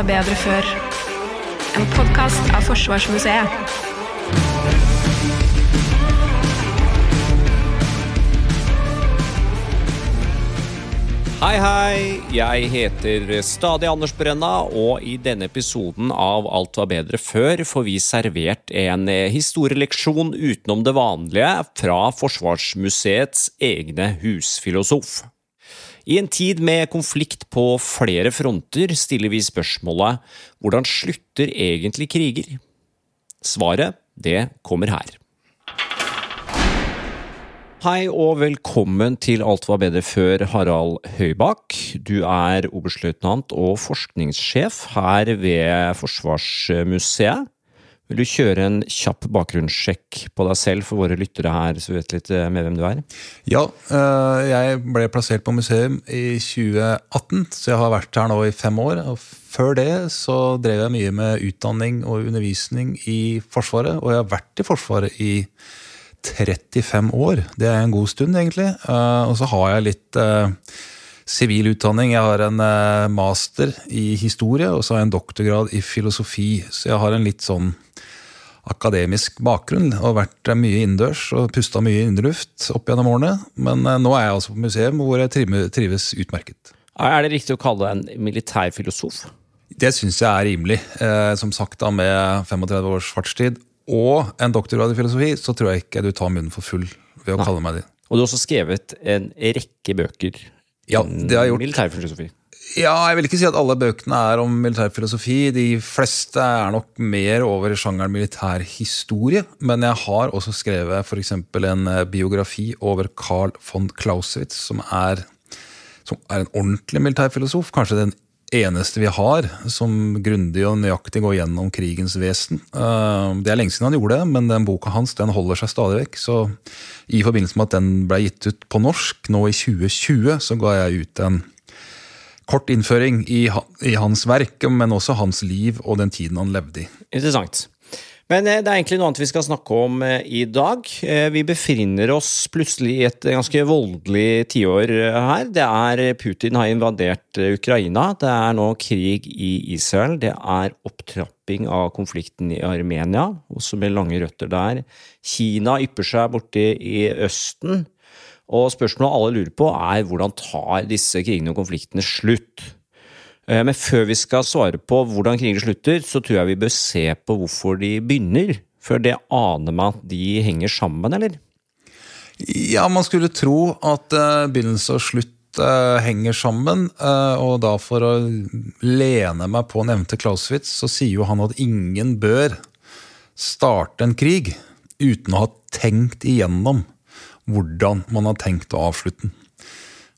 var bedre før. En podkast av Forsvarsmuseet. Hei, hei! Jeg heter stadig Anders Brenna, og i denne episoden av Alt var bedre før får vi servert en historieleksjon utenom det vanlige fra Forsvarsmuseets egne husfilosof. I en tid med konflikt på flere fronter stiller vi spørsmålet hvordan slutter egentlig kriger? Svaret, det kommer her. Hei og velkommen til Alt var bedre før, Harald Høybakk. Du er oberstløytnant og forskningssjef her ved Forsvarsmuseet. Vil du kjøre en kjapp bakgrunnssjekk på deg selv for våre lyttere her, så vi vet litt eh, med hvem du er? Ja, eh, jeg ble plassert på museum i 2018, så jeg har vært her nå i fem år. og Før det så drev jeg mye med utdanning og undervisning i Forsvaret, og jeg har vært i Forsvaret i 35 år. Det er en god stund, egentlig. Uh, og så har jeg litt sivil utdanning. Jeg har en master i historie, og så har jeg en doktorgrad i filosofi. Så jeg har en litt sånn akademisk bakgrunn og vært mye innendørs og pusta mye inneluft opp gjennom årene. Men nå er jeg altså på museum hvor jeg trives utmerket. Er det riktig å kalle deg en militærfilosof? Det syns jeg er rimelig. som sagt da med 35 års fartstid og en doktorgrad i filosofi, så tror jeg ikke du tar munnen for full ved å Nei. kalle meg det. Og du har også skrevet en rekke bøker ja, det har gjort. militærfilosofi. Ja, jeg vil ikke si at alle bøkene er om militærfilosofi. De fleste er nok mer over sjangeren militærhistorie. Men jeg har også skrevet f.eks. en eh, biografi over Carl von Clausewitz, som er, som er en ordentlig militærfilosof. Kanskje den eneste vi har som grundig og nøyaktig går gjennom krigens vesen. Eh, det er lenge siden han gjorde det, men den boka hans den holder seg stadig vekk. Så i forbindelse med at den ble gitt ut på norsk nå i 2020, så ga jeg ut en kort innføring i, i hans verk, men også hans liv og den tiden han levde i. Interessant. Men eh, det er egentlig noe annet vi skal snakke om eh, i dag. Eh, vi befinner oss plutselig i et ganske voldelig tiår her. Det er Putin har invadert Ukraina. Det er nå krig i Israel. Det er opptrapping av konflikten i Armenia, også med lange røtter der. Kina ypper seg borte i Østen. Og spørsmålet alle lurer på, er hvordan tar disse krigene og konfliktene slutt? Eh, men før vi skal svare på hvordan krigene slutter, så tror jeg vi bør se på hvorfor de begynner. For det aner man at de henger sammen, eller? Ja, man skulle tro at uh, begynnelse og slutt uh, henger sammen. Og da for å lene meg på nevnte Clausewitz, så sier jo han at ingen bør starte en krig uten å ha tenkt igjennom hvordan man har tenkt å avslutte den.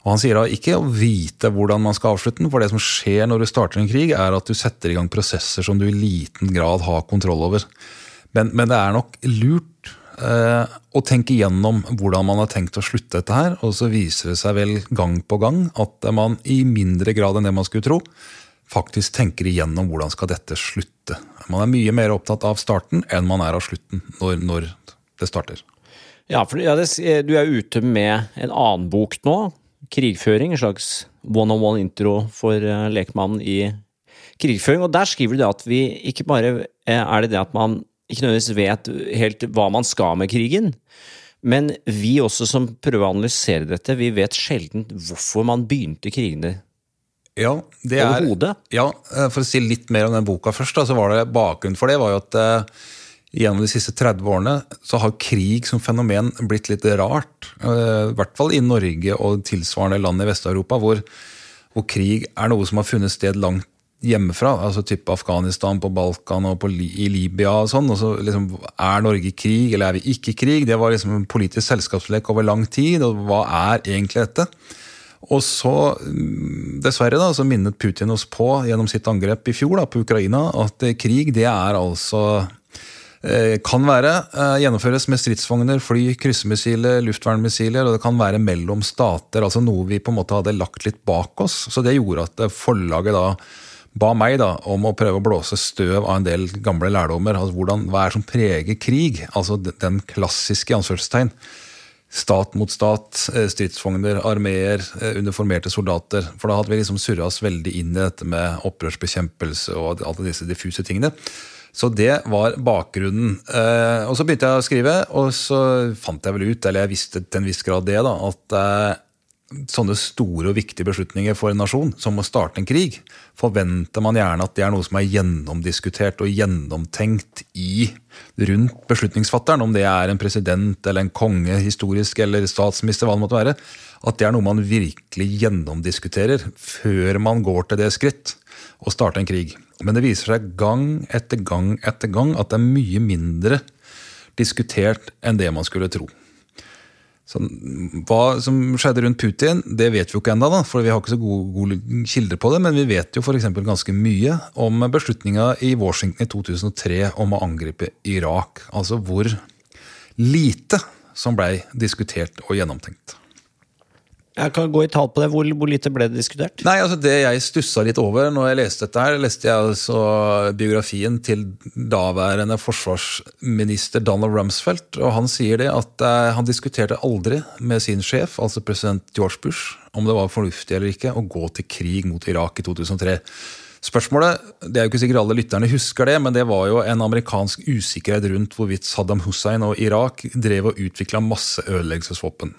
Og Han sier da ikke å vite hvordan man skal avslutte den, for det som skjer når du starter en krig, er at du setter i gang prosesser som du i liten grad har kontroll over. Men, men det er nok lurt eh, å tenke igjennom hvordan man har tenkt å slutte dette her. Og så viser det seg vel gang på gang at man i mindre grad enn det man skulle tro, faktisk tenker igjennom hvordan skal dette slutte. Man er mye mer opptatt av starten enn man er av slutten når, når det starter. Ja, for ja, det, Du er ute med en annen bok nå, krigføring, en slags one-on-one-intro for uh, lekmannen i krigføring. Og der skriver du det at vi ikke bare eh, er det det at man ikke nødvendigvis vet helt hva man skal med krigen, men vi også som prøver å analysere dette, vi vet sjelden hvorfor man begynte krigene. Ja, det er, ja, eh, For å si litt mer om den boka først, så var det bakgrunnen for det var jo at gjennom de siste 30 årene så har krig som fenomen blitt litt rart. Eh, I hvert fall i Norge og tilsvarende land i Vest-Europa, hvor, hvor, krig er noe som har funnet sted langt hjemmefra. altså type Afghanistan, på Balkan og på, i Libya og sånn. og så liksom, Er Norge i krig, eller er vi ikke i krig? Det var liksom en politisk selskapslek over lang tid. og Hva er egentlig dette? Og så, mm, dessverre, da, så minnet Putin oss på gjennom sitt angrep i fjor da, på Ukraina at krig det er altså Eh, kan være eh, gjennomføres med stridsvogner, fly, kryssemissiler, luftvernmissiler, og det kan være mellom stater. altså Noe vi på en måte hadde lagt litt bak oss. Så det gjorde at forlaget da ba meg da om å prøve å blåse støv av en del gamle lærdommer. altså hvordan, Hva er det som preger krig? Altså den klassiske anførselstegn stat mot stat, eh, stridsvogner, armeer, eh, uniformerte soldater. For da hadde vi liksom surra oss veldig inn i dette med opprørsbekjempelse og alle disse diffuse tingene. Så det var bakgrunnen. Eh, og så begynte jeg å skrive, og så fant jeg vel ut, eller jeg visste til en viss grad det, da, at sånne store og viktige beslutninger for en nasjon, som å starte en krig, forventer man gjerne at det er noe som er gjennomdiskutert og gjennomtenkt i rundt beslutningsfatteren, om det er en president eller en konge, historisk eller statsminister, hva det måtte være. At det er noe man virkelig gjennomdiskuterer før man går til det skritt å starte en krig. Men det viser seg gang etter gang etter gang at det er mye mindre diskutert enn det man skulle tro. Så hva som skjedde rundt Putin, det vet vi jo ikke ennå, for vi har ikke så gode, gode, kilder på det. Men vi vet jo f.eks. ganske mye om beslutninga i Washington i 2003 om å angripe Irak. Altså hvor lite som blei diskutert og gjennomtenkt. Jeg kan gå i tall på det. Hvor, hvor, lite ble det diskutert? Nei, altså Det jeg stussa litt over når jeg leste dette, her, leste jeg altså biografien til daværende forsvarsminister Donald Rumsfeldt. og Han sier det at uh, han diskuterte aldri med sin sjef, altså president George Bush, om det var fornuftig eller ikke å gå til krig mot Irak i 2003. Spørsmålet, det er jo ikke sikkert alle lytterne husker det, men det var jo en amerikansk usikkerhet rundt hvorvidt Saddam Hussein og Irak drev og utvikla masseødeleggelsesvåpen.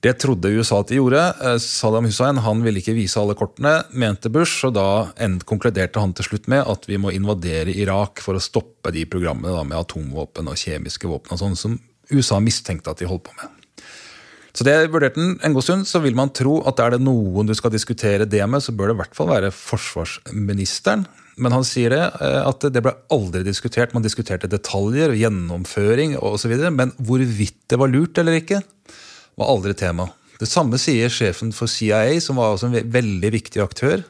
Det trodde USA at de gjorde. Eh, Saddam Hussein han ville ikke vise alle kortene, mente Bush, og da konkluderte han til slutt med at vi må invadere Irak for å stoppe de programmene da, med atomvåpen og kjemiske våpen og sånn som USA mistenkte at de holdt på med. Så det vurderte han en god stund. Så vil man tro at er det noen du skal diskutere det med, så bør det i hvert fall være forsvarsministeren. Men han sier det, eh, at det ble aldri diskutert. Man diskuterte detaljer, gjennomføring osv. Men hvorvidt det var lurt eller ikke, var aldri tema. Det samme sier sjefen for CIA, som var også en veldig viktig aktør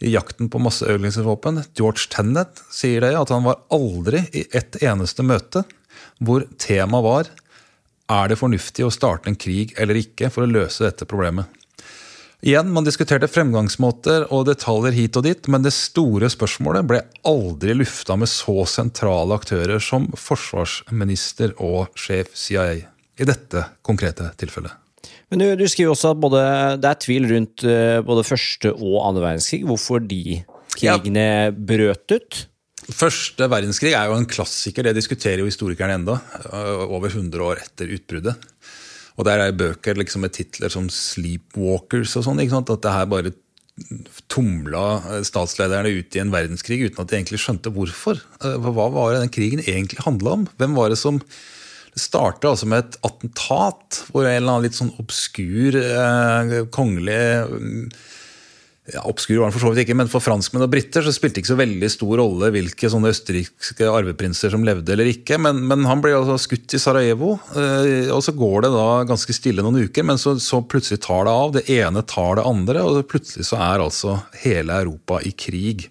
i jakten på masseødeleggelsesvåpen. George Tennet sier det, at han var aldri i ett eneste møte hvor temaet var er det fornuftig å starte en krig eller ikke for å løse dette problemet. Igjen, Man diskuterte fremgangsmåter og detaljer hit og dit, men det store spørsmålet ble aldri lufta med så sentrale aktører som forsvarsminister og sjef CIA i dette konkrete tilfellet. Men du, du skriver også at både, det er tvil rundt uh, både første og andre verdenskrig. Hvorfor de krigene ja. brøt ut? Første verdenskrig er jo en klassiker, det diskuterer jo historikerne enda, uh, over 100 år etter utbruddet. Og der er bøker liksom med titler som 'Sleepwalkers' og sånn. At det her bare tumla statslederne ut i en verdenskrig uten at de egentlig skjønte hvorfor. Hva var det den krigen egentlig handla om? Hvem var det som det starter altså med et attentat hvor en eller annen litt sånn obskur eh, kongelig mm, ja, Obskur var han for så vidt ikke, men for franskmenn og briter så spilte det ikke så veldig stor rolle hvilke sånne østerrikske arveprinser som levde eller ikke. Men, men han ble altså skutt i Sarajevo, eh, og så går det da ganske stille noen uker. Men så, så, plutselig tar det av. Det ene tar det andre, og plutselig så er altså hele Europa i krig.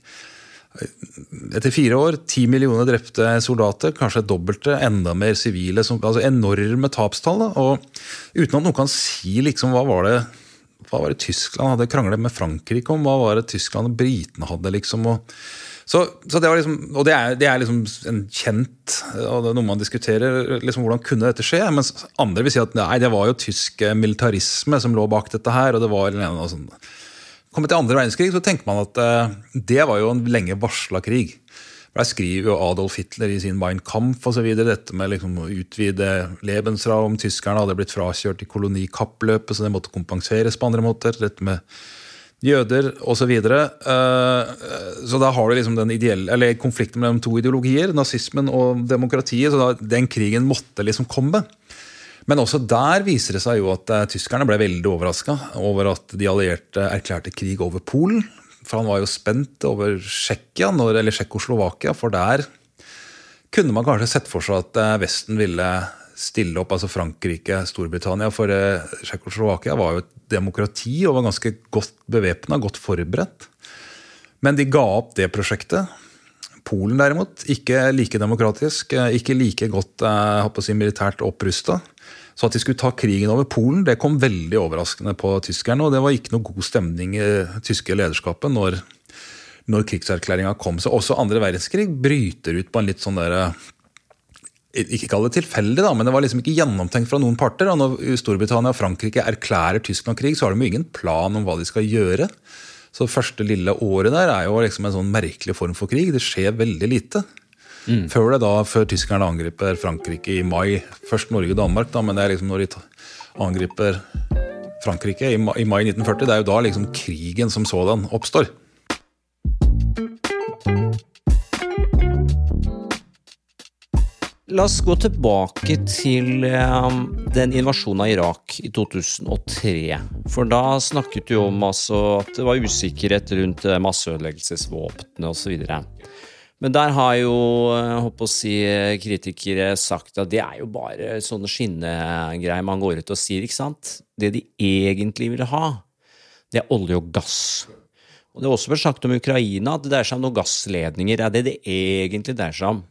Etter fire år, ti millioner drepte soldater, kanskje dobbelte, enda mer sivile. Altså enorme tapstall. Og uten at noen kan si liksom, hva var det hva var det Tyskland hadde kranglet med Frankrike om? Hva var det Tyskland og britene hadde? liksom, og så, så det var liksom, og det er, det er, liksom en kjent og det er noe man diskuterer. liksom Hvordan kunne dette skje? Mens andre vil si at nei, det var jo tysk militarisme som lå bak dette her. og det var en sånn, Kommet til andre verdenskrig så tenker man at uh, det var jo en lenge varsla krig. Der skriver jo Adolf Hitler i sin Mein Kampf og så videre, dette med liksom å utvide Lebensraum. Tyskerne hadde blitt frakjørt i kolonikappløpet, så det måtte kompenseres på andre måter. Dette med jøder osv. Så, videre. uh, så da har du liksom den ideelle, eller konflikten mellom to ideologier, nazismen og demokratiet. så da, Den krigen måtte liksom komme. Men også der viser det seg jo at uh, tyskerne ble veldig overraska over at de allierte erklærte krig over Polen. For han var jo spent over Tsjekkia, eller Tsjekkoslovakia, for der kunne man kanskje sett for seg at uh, Vesten ville stille opp, altså Frankrike, Storbritannia. For uh, Tsjekkoslovakia var jo et demokrati og var ganske godt bevæpna, godt forberedt. Men de ga opp det prosjektet. Polen derimot, ikke like demokratisk, ikke like godt eh, si, militært opprusta. Så at de skulle ta krigen over Polen, det kom veldig overraskende på tyskerne. Og det var ikke noe god stemning i tyske lederskapet når, når krigserklæringa kom. Så også andre verdenskrig bryter ut på en litt sånn der, ikke kall det tilfeldig, da, men det var liksom ikke gjennomtenkt fra noen parter. og Når Storbritannia og Frankrike erklærer Tyskland krig, så har de jo ingen plan om hva de skal gjøre. Så det første lille året der er jo liksom en sånn merkelig form for krig. Det skjer veldig lite. Mm. Før det da, før tyskerne angriper Frankrike i mai. Først Norge og Danmark, da, men det er liksom når de angriper Frankrike i mai, i mai 1940. Det er jo da liksom krigen som sådan oppstår. La oss gå tilbake til um, den invasjonen av Irak i 2003. For da snakket du om altså, at det var usikkerhet rundt eh, masseødeleggelsesvåpnene osv. Men der har jo håper å si, kritikere sagt at det er jo bare sånne skinnegreier man går ut og sier. ikke sant? Det de egentlig vil ha, det er olje og gass. Og Det er også vært sagt om Ukraina at det dreier seg om noen gassledninger. Det er det det egentlig dreier seg om.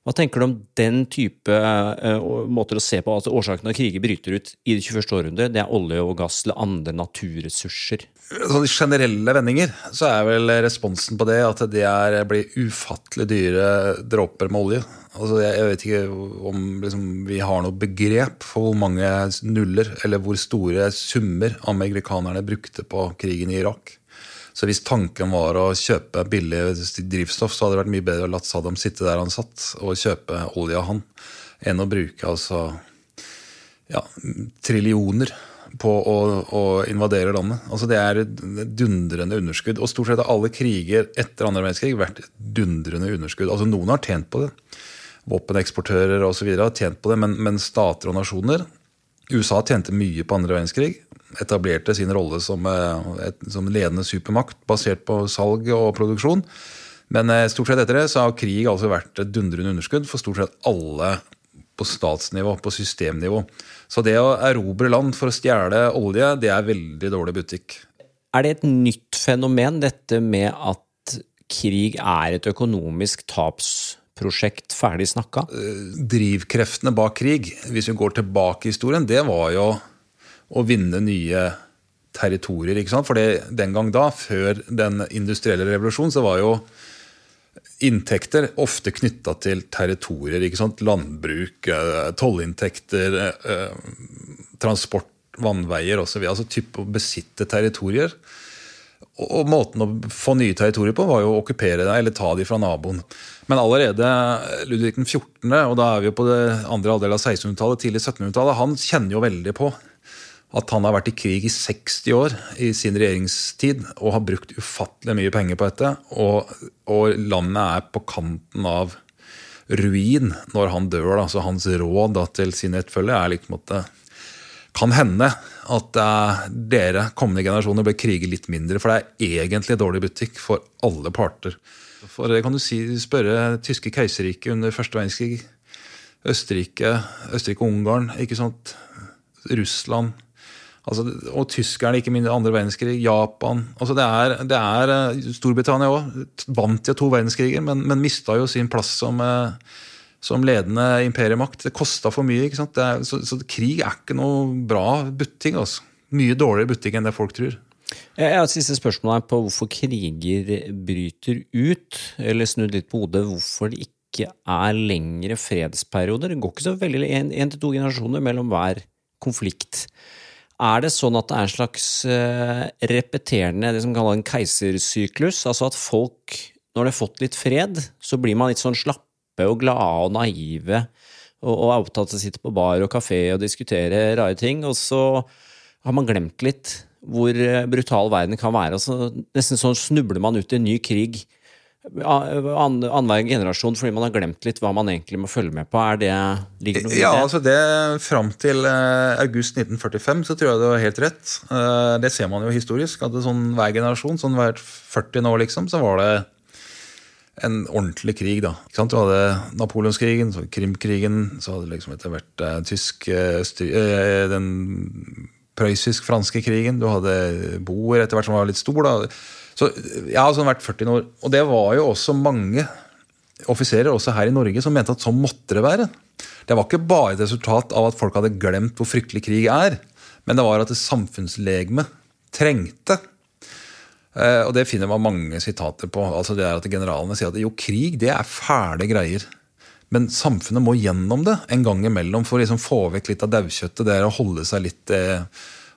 Hva tenker du om den type uh, måter å se på altså årsaken til at kriger bryter ut i det 21. århundre? Det er olje og gass eller andre naturressurser? Sånn I generelle vendinger så er vel responsen på det at det er, blir ufattelig dyre dråper med olje. Altså jeg, jeg vet ikke om liksom, vi har noe begrep for hvor mange nuller eller hvor store summer amerikanerne brukte på krigen i Irak. Så hvis tanken var å kjøpe billig drivstoff, så hadde det vært mye bedre å latt Saddam sitte der han satt, og kjøpe olje av han, enn å bruke altså ja, trillioner på å, å, invadere landet. Altså Det er et dundrende underskudd. Og stort sett har alle kriger etter andre verdenskrig vært et dundrende underskudd. Altså Noen har tjent på det. Våpeneksportører osv. har tjent på det, men, men stater og nasjoner USA tjente mye på andre verdenskrig etablerte sin rolle som, eh, et, som ledende supermakt basert på salg og produksjon. Men eh, stort sett etter det så har krig altså vært et dundrende underskudd for stort sett alle på statsnivå, på systemnivå. Så det å erobre land for å stjele olje, det er veldig dårlig butikk. Er det et nytt fenomen, dette med at krig er et økonomisk tapsprosjekt ferdig snakka? Eh, drivkreftene bak krig, hvis vi går tilbake i historien, det var jo å vinne nye territorier. ikke sant? For den gang da, før den industrielle revolusjonen, så var jo inntekter ofte knytta til territorier. ikke sant? Landbruk, eh, tollinntekter, eh, transport, vannveier osv. Altså type å besitte territorier. Og måten å få nye territorier på var jo å okkupere det, eller ta de fra naboen. Men allerede Ludvig den 14., og da er vi jo på det andre halvdel av 1600-tallet, tidlig 1700-tallet, han kjenner jo veldig på at han har vært i krig i 60 år i sin regjeringstid og har brukt ufattelig mye penger på dette. Og, og landet er på kanten av ruin når han dør. Da. Så hans råd da, til sine etterfølgere er liksom at det kan hende at uh, dere, kommende generasjoner, bør krige litt mindre. For det er egentlig dårlig butikk for alle parter. For det kan du si, spørre tyske keiserriket under første verdenskrig. Østerrike, Østerrike-Ungarn, ikke sant? Russland. Altså, og tyskerne, ikke minst andre verdenskrig. Japan. Altså, det er, det er eh, Storbritannia òg vant til to verdenskriger, men, men mista jo sin plass som, eh, som ledende imperiemakt. Det kosta for mye. ikke sant? Er, så, så, krig er ikke noe bra butting. Altså. Mye dårligere butting enn det folk tror. Jeg har et siste spørsmål her på hvorfor kriger bryter ut, eller snudd litt på hodet. Hvorfor det ikke er lengre fredsperioder. Det går ikke så veldig én til to generasjoner mellom hver konflikt. Er det sånn at det er en slags uh, repeterende, det som kalles en keisersyklus? Altså at folk, når de har fått litt fred, så blir man litt sånn slappe og glade og naive og, og er opptatt av å sitte på bar og kafé og diskutere rare ting, og så har man glemt litt hvor eh, brutal verden kan være. Altså, nesten sånn snubler man ut i en ny krig annenhver generasjon fordi man har glemt litt hva man egentlig må følge med på? Er det, ligger ja, det? altså det Fram til uh, august 1945 så tror jeg det var helt rett. Uh, det ser man jo historisk. at sånn Hver generasjon, sånn hvert 40 år, liksom, så var det en ordentlig krig. da. Ikke sant? Du hadde Napoleonskrigen, så Krimkrigen, så hadde det liksom etter hvert uh, tysk den prøyssisk-franske krigen. Du hadde Boer etter hvert som var litt stor. da. Så Jeg har sånn vært 40 år. Og det var jo også mange offiserer også her i Norge som mente at sånn måtte det være. Det var ikke bare et resultat av at folk hadde glemt hvor fryktelig krig er, men det var at det samfunnslegemet trengte. Eh, og det finner man mange sitater på. altså det er at Generalene sier at jo, krig det er fæle greier. Men samfunnet må gjennom det en gang imellom for å liksom få vekk litt av daukjøttet. Det er å holde seg litt eh,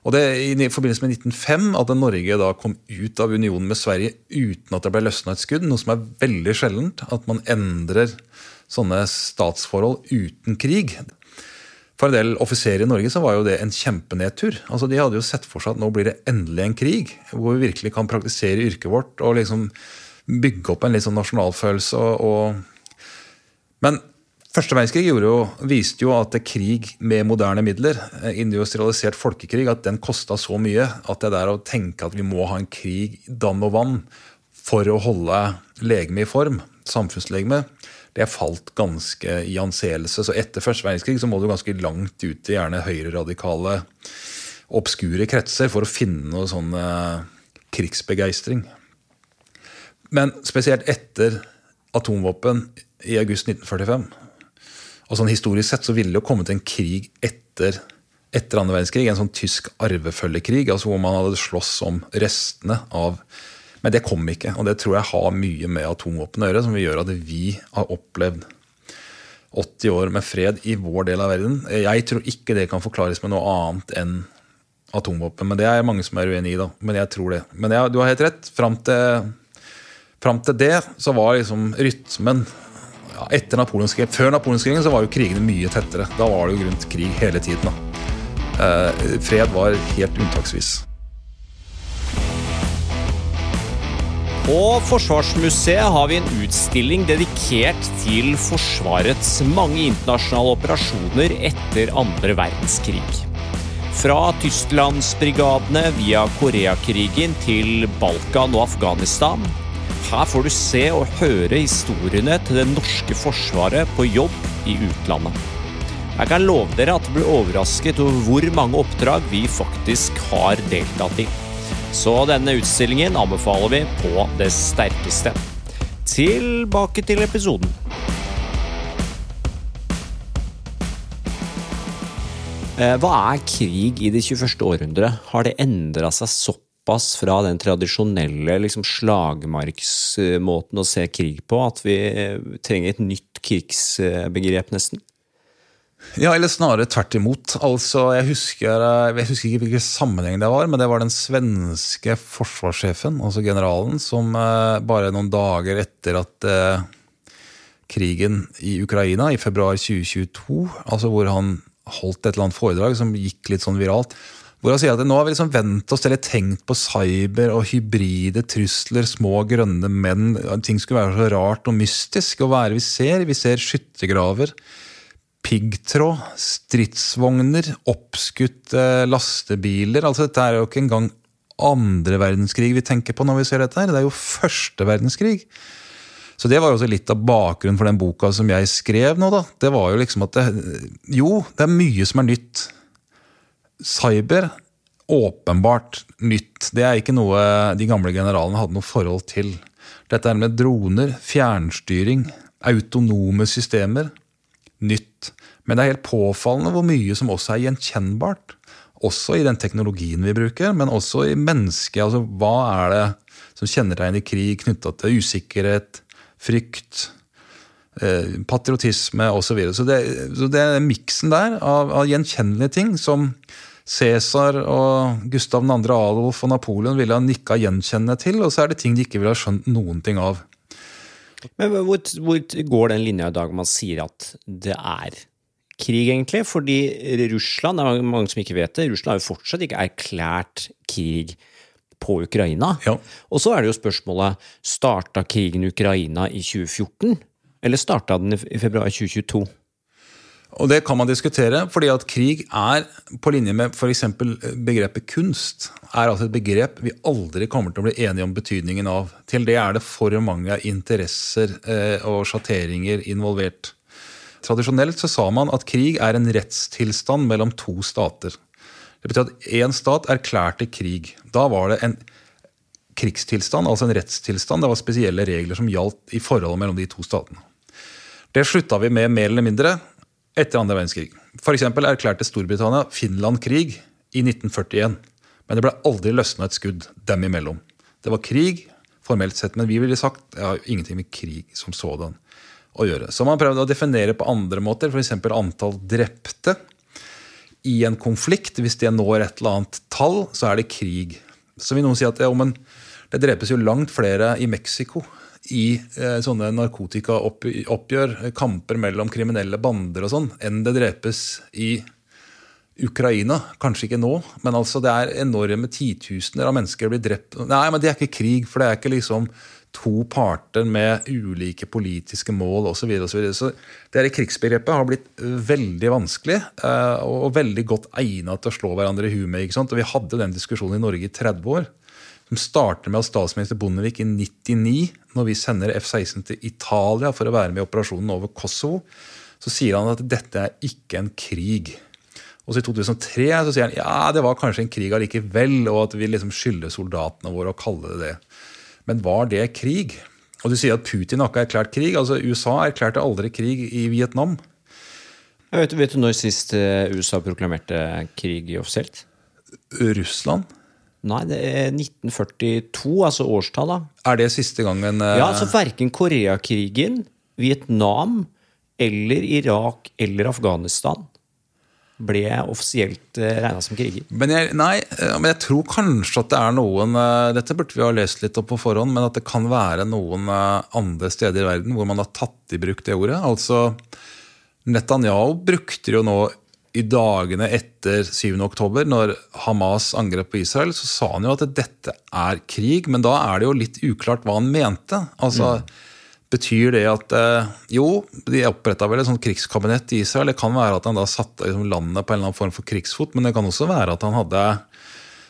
og det I forbindelse med 1905 at Norge da kom ut av unionen med Sverige uten at det ble løsna et skudd, noe som er veldig sjeldent. At man endrer sånne statsforhold uten krig. For en del offiserer i Norge så var jo det en kjempenedtur. Altså De hadde jo sett for seg at nå blir det endelig en krig, hvor vi virkelig kan praktisere yrket vårt og liksom bygge opp en litt sånn nasjonalfølelse. Og, og Men Første verdenskrig jo, viste jo at krig med moderne midler, eh, industrialisert folkekrig, at den kosta så mye at det der å tenke at vi må ha en krig dann og vann for å holde legemet i form, samfunnslegeme, det falt ganske i anseelse. Så etter første verdenskrig så må du ganske langt ut i gjerne høyreradikale, obskure kretser for å finne noe sånn eh, krigsbegeistring. Men spesielt etter atomvåpen i august 1945 og sånn Historisk sett så ville det jo kommet en krig etter, etter andre verdenskrig. En sånn tysk arvefølgekrig, altså hvor man hadde slåss om restene av Men det kom ikke. Og det tror jeg har mye med atomvåpen å gjøre, som vil gjøre at vi har opplevd 80 år med fred i vår del av verden. Jeg tror ikke det kan forklares med noe annet enn atomvåpen. Men det er mange som er uenig i. da, Men jeg tror det. Men jeg, du har helt rett. Fram til, fram til det så var liksom rytmen ja, etter Napoleonskrigen, Før napoleonskrigen så var jo krigene mye tettere. Da var det jo grunn til krig hele tiden. da. Eh, fred var helt unntaksvis. På Forsvarsmuseet har vi en utstilling dedikert til Forsvarets mange internasjonale operasjoner etter andre verdenskrig. Fra Tysklandsbrigadene via Koreakrigen til Balkan og Afghanistan her får du se og høre historiene til det norske forsvaret på jobb i utlandet. Jeg kan love dere at du blir overrasket over hvor mange oppdrag vi faktisk har deltatt i. Så denne utstillingen anbefaler vi på det sterkeste. Tilbake til episoden. Eh, hva er krig i det 21. århundre? Har det endra seg såpass? Såpass fra den tradisjonelle liksom, slagmarksmåten å se krig på at vi eh, trenger et nytt krigsbegrep, nesten? Ja, eller snarere tvert imot. Altså, jeg, husker, eh, jeg husker ikke hvilken sammenheng det var, men det var den svenske forsvarssjefen, altså generalen, som eh, bare noen dager etter at krigen i Ukraina, i februar 2022, altså hvor han holdt et eller annet foredrag som gikk litt sånn viralt, hvor han sier at nå har vi liksom vent oss eller tenkt på cyber og hybride trusler, små grønne menn. Ting skulle være så rart og mystisk. Og hva er det vi ser? Vi ser skyttergraver, piggtråd, stridsvogner, oppskutte lastebiler. Altså Dette er jo ikke engang andre verdenskrig vi tenker på når vi ser dette. her. Det er jo første verdenskrig. Så det var jo også litt av bakgrunnen for den boka som jeg skrev nå. da. Det var jo liksom at det, Jo, det er mye som er nytt cyber åpenbart nytt. Det er ikke noe de gamle generalene hadde noe forhold til. Dette er med droner, fjernstyring, autonome systemer. Nytt. Men det er helt påfallende hvor mye som også er gjenkjennbart. Også i den teknologien vi bruker, men også i mennesket. Altså, hva er det som kjennetegner krig knytta til usikkerhet, frykt, eh, patriotisme osv. Så, videre. så, det, så det er miksen der av, av gjenkjennelige ting som Cæsar og Gustav 2. Adolf og Napoleon ville ha nikka gjenkjennende til, og så er det ting de ikke ville ha skjønt noen ting av. Men hvor, hvor går den linja i dag man sier at det er krig, egentlig? Fordi Russland, det er mange som ikke vet det, Russland har jo fortsatt ikke erklært krig på Ukraina. Ja. Og så er det jo spørsmålet starta krigen i Ukraina i 2014, eller starta den i februar 2022? Og det kan man diskutere, fordi at krig er, på linje med f.eks. begrepet kunst, er altså et begrep vi aldri kommer til å bli enige om betydningen av. Til det er det for mange interesser eh, og sjatteringer involvert. Tradisjonelt så sa man at krig er en rettstilstand mellom to stater. Det betyr at én stat erklærte krig. Da var det en krigstilstand, altså en rettstilstand. Det var spesielle regler som gjaldt i forholdet mellom de to statene. Det slutta vi med mer eller mindre etter andre verdenskrig. F.eks. erklærte Storbritannia Finland krig i 1941. Men det ble aldri løsna et skudd dem imellom. Det var krig, formelt sett, men vi ville sagt ja, ingenting med krig som sådan. å gjøre. Så man prøvde å definere på andre måter, f.eks. antall drepte i en konflikt. Hvis det når et eller annet tall, så er det krig. Så vil noen si at ja, men det drepes jo langt flere i Mexico i eh, sånne narkotikaoppgjør, kamper mellom kriminelle bander og sånn, enn det drepes i Ukraina. Kanskje ikke nå, men altså det er enorme titusener av mennesker blir drept. Nei, men det er ikke krig, for det er ikke liksom to parter med ulike politiske mål osv. Så, og så, videre. så det krigsbegrepet har blitt veldig vanskelig eh, og veldig godt egnet til å slå hverandre i huet med. ikke sant? Og Vi hadde den diskusjonen i Norge i 30 år. Som starter med at statsminister Bondevik i 99, når vi sender F-16 til Italia for å være med i operasjonen over Kosovo, så sier han at dette er ikke en krig. Og så I 2003 så sier han ja, det var kanskje en krig allikevel, og at vi liksom skylder soldatene våre å kalle det det. Men var det krig? Og du sier at Putin har ikke erklært krig. altså USA erklærte aldri krig i Vietnam. Vet, vet du når sist eh, USA proklamerte krig offisielt? Russland? Nei, det er 1942, altså årstallet. Er det siste gangen uh... Ja, altså Verken Koreakrigen, Vietnam eller Irak eller Afghanistan ble offisielt eh, regna som kriger. Men jeg, nei, eh, men jeg tror kanskje at det er noen eh, Dette burde vi ha lest litt opp på forhånd, men at det kan være noen andre steder i verden hvor man har tatt i bruk det ordet. Altså, Netanyahu brukte jo nå i dagene etter 7. oktober, når Hamas angrep på Israel, så sa han jo at dette er krig, men da er det jo litt uklart hva han mente. Altså, mm. Betyr det at eh, Jo, de oppretta vel et sånt krigskabinett i Israel. Det kan være at han da satte liksom, landet på en eller annen form for krigsfot, men det kan også være at han hadde,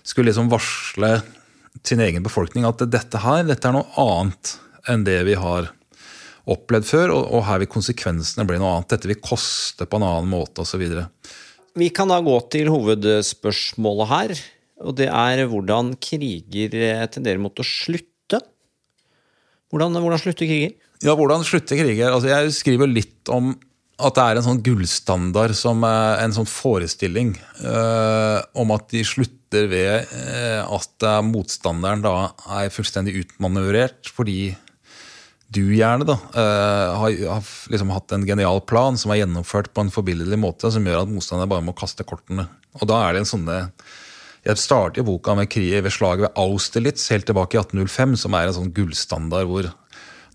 skulle liksom varsle sin egen befolkning at dette her dette er noe annet enn det vi har opplevd før, og, og her vil konsekvensene bli noe annet. Dette vil koste på en annen måte osv. Vi kan da gå til hovedspørsmålet her, og det er hvordan kriger eh, tenderer mot å slutte. Hvordan, hvordan slutter kriger? Ja, hvordan slutter kriger? Altså, jeg skriver litt om at det er en sånn gullstandard, som en sånn forestilling øh, om at de slutter ved øh, at motstanderen da er fullstendig utmanøvrert fordi du gjerne da, øh, har, har liksom hatt en genial plan som er gjennomført på en forbilledlig måte, som gjør at motstanderen bare må kaste kortene. Og da er det en sånne jeg starter boka med kriget ved slaget ved Austerlitz helt tilbake i 1805, som er en sånn gullstandard hvor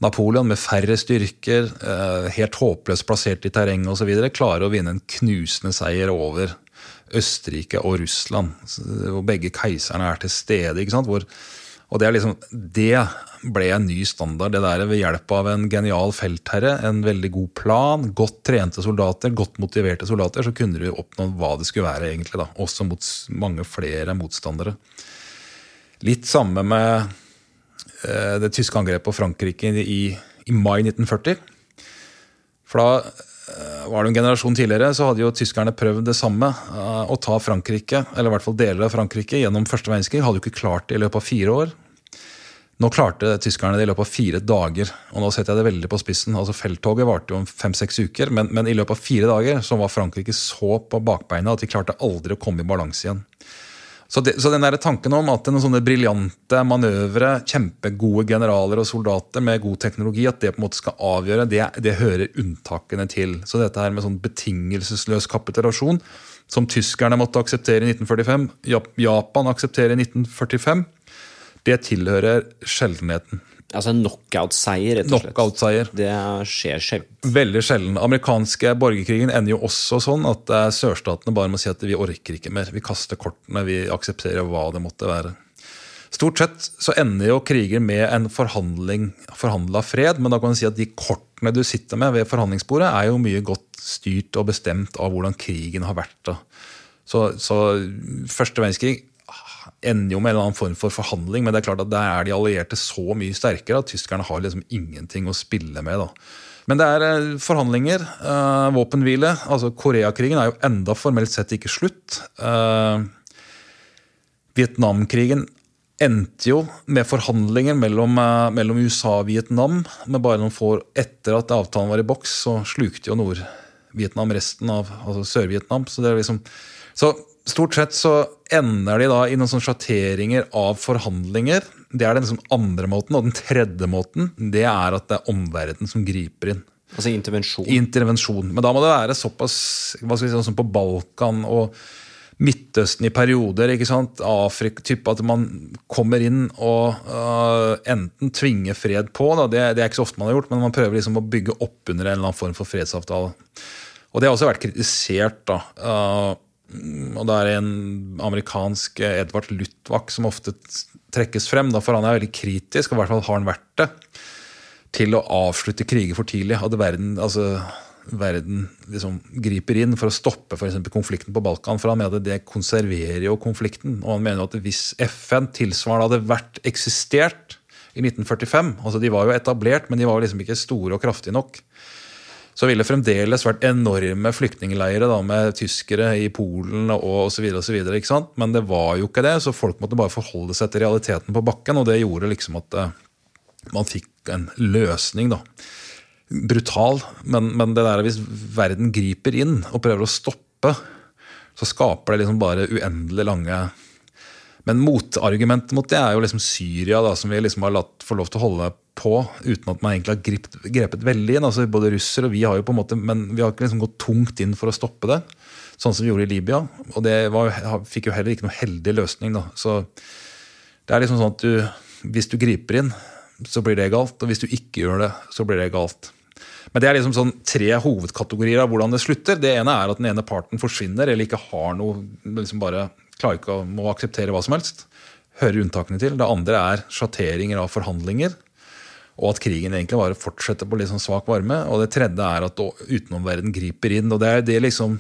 Napoleon med færre styrker, eh, helt håpløst plassert i terrenget osv., klarer å vinne en knusende seier over Østerrike og Russland. Hvor begge keiserne er til stede. ikke sant? Hvor, og det, liksom, det ble en ny standard. det der Ved hjelp av en genial feltherre, en veldig god plan, godt trente soldater, godt motiverte soldater, så kunne du oppnå hva det skulle være, egentlig. da, Også mot mange flere motstandere. Litt samme med Eh, det tyske angrepet på Frankrike i, i, mai 1940. For da var det en generasjon tidligere så hadde jo tyskerne prøvd det samme. Eh, å ta Frankrike, eller i hvert fall deler av Frankrike gjennom første verdenskrig. Hadde jo ikke klart det i løpet av fire år. Nå klarte tyskerne det i løpet av fire dager. Og nå setter jeg det veldig på spissen. Altså Felttoget varte jo fem-seks uker, men, men, i løpet av fire dager så var Frankrike så på bakbeina at de klarte aldri å komme i balanse igjen. Så, det, så den der tanken om at noen sånne briljante manøvre, kjempegode generaler og soldater med god teknologi, at det på en måte skal avgjøre, det, det hører unntakene til. Så dette her med sånn betingelsesløs kapitulasjon, som tyskerne måtte akseptere i 1945, Japan aksepterer i 1945, det tilhører sjeldenheten. Altså en knockout-seier, rett og slett. Knockout-seier. Det skjer sjelden. Veldig sjelden. Amerikanske borgerkrigen ender jo også sånn at eh, sørstatene bare må si at vi orker ikke mer. Vi kaster kortene, vi aksepterer hva det måtte være. Stort sett så ender jo kriger med en forhandling, forhandla fred, men da kan du si at de kortene du sitter med ved forhandlingsbordet, er jo mye godt styrt og bestemt av hvordan krigen har vært. da. Så, så første verdenskrig ender jo med en eller annen form for forhandling, men det er klart at der er de allierte så mye sterkere at tyskerne har liksom ingenting å spille med. da. Men det er eh, forhandlinger, uh, våpenhvile. altså Koreakrigen er jo enda formelt sett ikke slutt. Uh, Vietnamkrigen endte jo med forhandlinger mellom, uh, mellom, USA og Vietnam. Men bare noen få etter at avtalen var i boks, så slukte jo Nord-Vietnam resten av altså Sør-Vietnam. Så det er liksom, så Stort sett så ender de da i noen sånne sjatteringer av forhandlinger. Det er den liksom andre måten. Og den tredje måten det er at det er omverdenen som griper inn. Altså intervensjon? Intervensjon. Men da må det være såpass hva skal vi si, som på Balkan og Midtøsten i perioder. ikke sant? Afrika, type At man kommer inn og uh, enten tvinger fred på. Da. Det, det, er ikke så ofte man har gjort, men man prøver liksom å bygge opp under en eller annen form for fredsavtale. Og det har også vært kritisert. da. Uh, og det er en amerikansk Edvard Lutwak som ofte trekkes frem, for han er veldig kritisk, og i hvert fall har han vært det, til å avslutte kriger for tidlig. At verden, altså, verden liksom griper inn for å stoppe for konflikten på Balkan. For han mener det konserverer jo konflikten. Og han mener at hvis FN tilsvarende hadde vært eksistert i 1945 altså De var jo etablert, men de var liksom ikke store og kraftige nok så ville det fremdeles vært enorme flyktningleirer med tyskere i Polen og osv. Men det var jo ikke det, så folk måtte bare forholde seg til realiteten på bakken. Og det gjorde liksom at uh, man fikk en løsning, da. Brutal, men, men, det der hvis verden griper inn og prøver å stoppe, så skaper det liksom bare uendelig lange Men motargumentet mot det er jo liksom Syria, da, som vi liksom har latt få lov til å holde på uten at man egentlig har gripet, grepet veldig inn. altså Både russer og vi har jo på en måte, men vi har ikke liksom gått tungt inn for å stoppe det. Sånn som vi gjorde i Libya. Og det var, fikk jo heller ikke noe heldig løsning. da, så det er liksom sånn at du, Hvis du griper inn, så blir det galt. Og hvis du ikke gjør det, så blir det galt. Men det er liksom sånn tre hovedkategorier av hvordan det slutter. Det ene er at den ene parten forsvinner eller ikke har noe liksom bare klarer ikke å akseptere hva som helst. Hører unntakene til. Det andre er sjatteringer av forhandlinger og at krigen egentlig bare fortsetter på litt sånn svak varme. Og det tredje er at utenomverden griper inn. og det er det liksom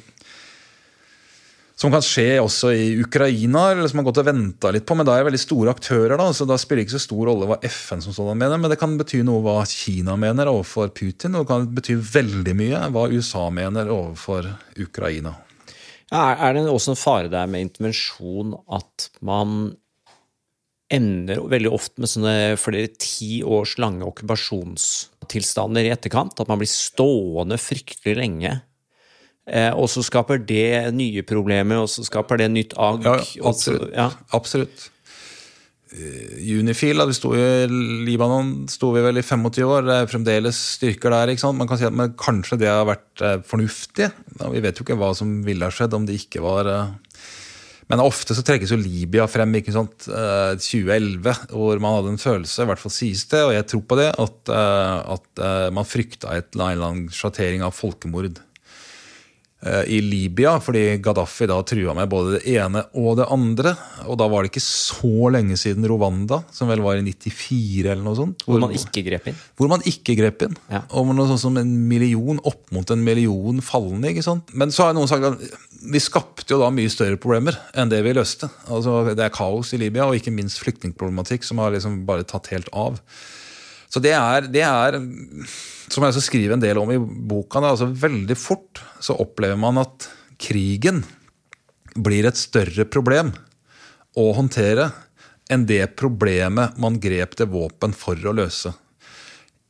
som kan skje også i Ukraina, eller som har gått og venta litt på. Men da er det veldig store aktører, da, så da spiller det ikke så stor rolle hva FN som sådan mener. Men det kan bety noe hva Kina mener overfor Putin, og det kan bety veldig mye hva USA mener overfor Ukraina. Ja, er det også en fare der med intervensjon at man ender veldig ofte med sånne flere ti års lange okkupasjonstilstander i etterkant. At man blir stående fryktelig lenge. Eh, og så skaper det nye problemer, og så skaper det nytt agg. Ja, absolutt. Ja. absolutt. Eh, Unifil, da vi sto i Libanon sto vi vel i 25 år. Det er fremdeles styrker der. ikke sant? Man kan si at men Kanskje det har vært eh, fornuftig. Vi vet jo ikke hva som ville ha skjedd om det ikke var eh, men ofte så trekkes jo Libya frem ikke sant, 2011, eh, hvor man hadde en følelse, i hvert fall sies det, og jeg tror på det, at, at man frykta en eller annen sjattering av folkemord i Libya, fordi Gaddafi da trua med både det ene og det andre. Og da var det ikke så lenge siden Rwanda, som vel var i 94 eller noe sånt. Hvor, hvor man ikke grep inn? Hvor man ikke grep inn. Ja. Og noe sånt som en million, opp mot en million falne. ikke sant? Men så har noen sagt at vi skapte jo da mye større problemer enn det vi løste. Altså, det er kaos i Libya, og ikke minst flyktningproblematikk som har liksom bare tatt helt av. Så det er, det er som jeg også skriver en del om i boka, altså veldig fort så opplever man at krigen blir et større problem å håndtere enn det problemet man grep til våpen for å løse.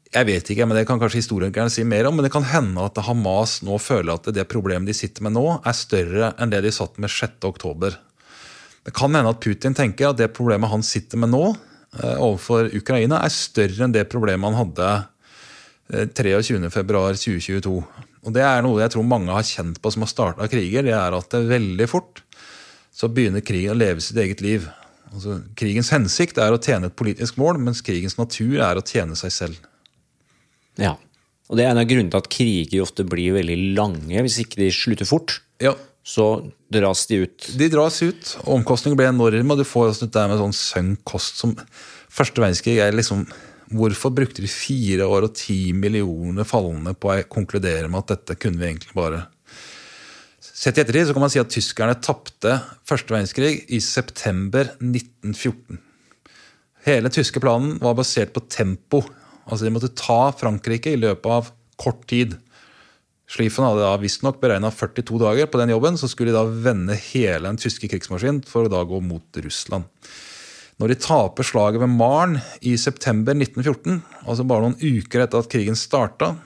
Jeg vet ikke, men Det kan kanskje historikerne si mer om, men det kan hende at Hamas nå føler at det problemet de sitter med nå, er større enn det de satt med 6.10. Det kan hende at Putin tenker at det problemet han sitter med nå, eh, overfor Ukraina, er større enn det problemet han hadde 23.2.2022. Eh, Og Det er noe jeg tror mange har kjent på som har starta kriger. det er at det er veldig fort så begynner krigen å leve sitt eget liv. Altså, krigens hensikt er å tjene et politisk mål, mens krigens natur er å tjene seg selv. Ja. Og det er en av grunnene til at kriger ofte blir veldig lange hvis ikke de slutter fort. Ja. Så dras de ut. De dras ut. Omkostningene blir enorme, og du får også det med sånn sunk kost som Første verdenskrig er liksom Hvorfor brukte de fire år og ti millioner fallende på å konkludere med at dette kunne vi egentlig bare Sett i ettertid så kan man si at tyskerne tapte første verdenskrig i september 1914. Hele tyske planen var basert på tempo Altså De måtte ta Frankrike i løpet av kort tid. Schlieffen hadde da visstnok beregna 42 dager på den jobben. Så skulle de da vende hele den tyske krigsmaskinen for å da gå mot Russland. Når de taper slaget ved Maren i september 1914, altså bare noen uker etter at krigen starta,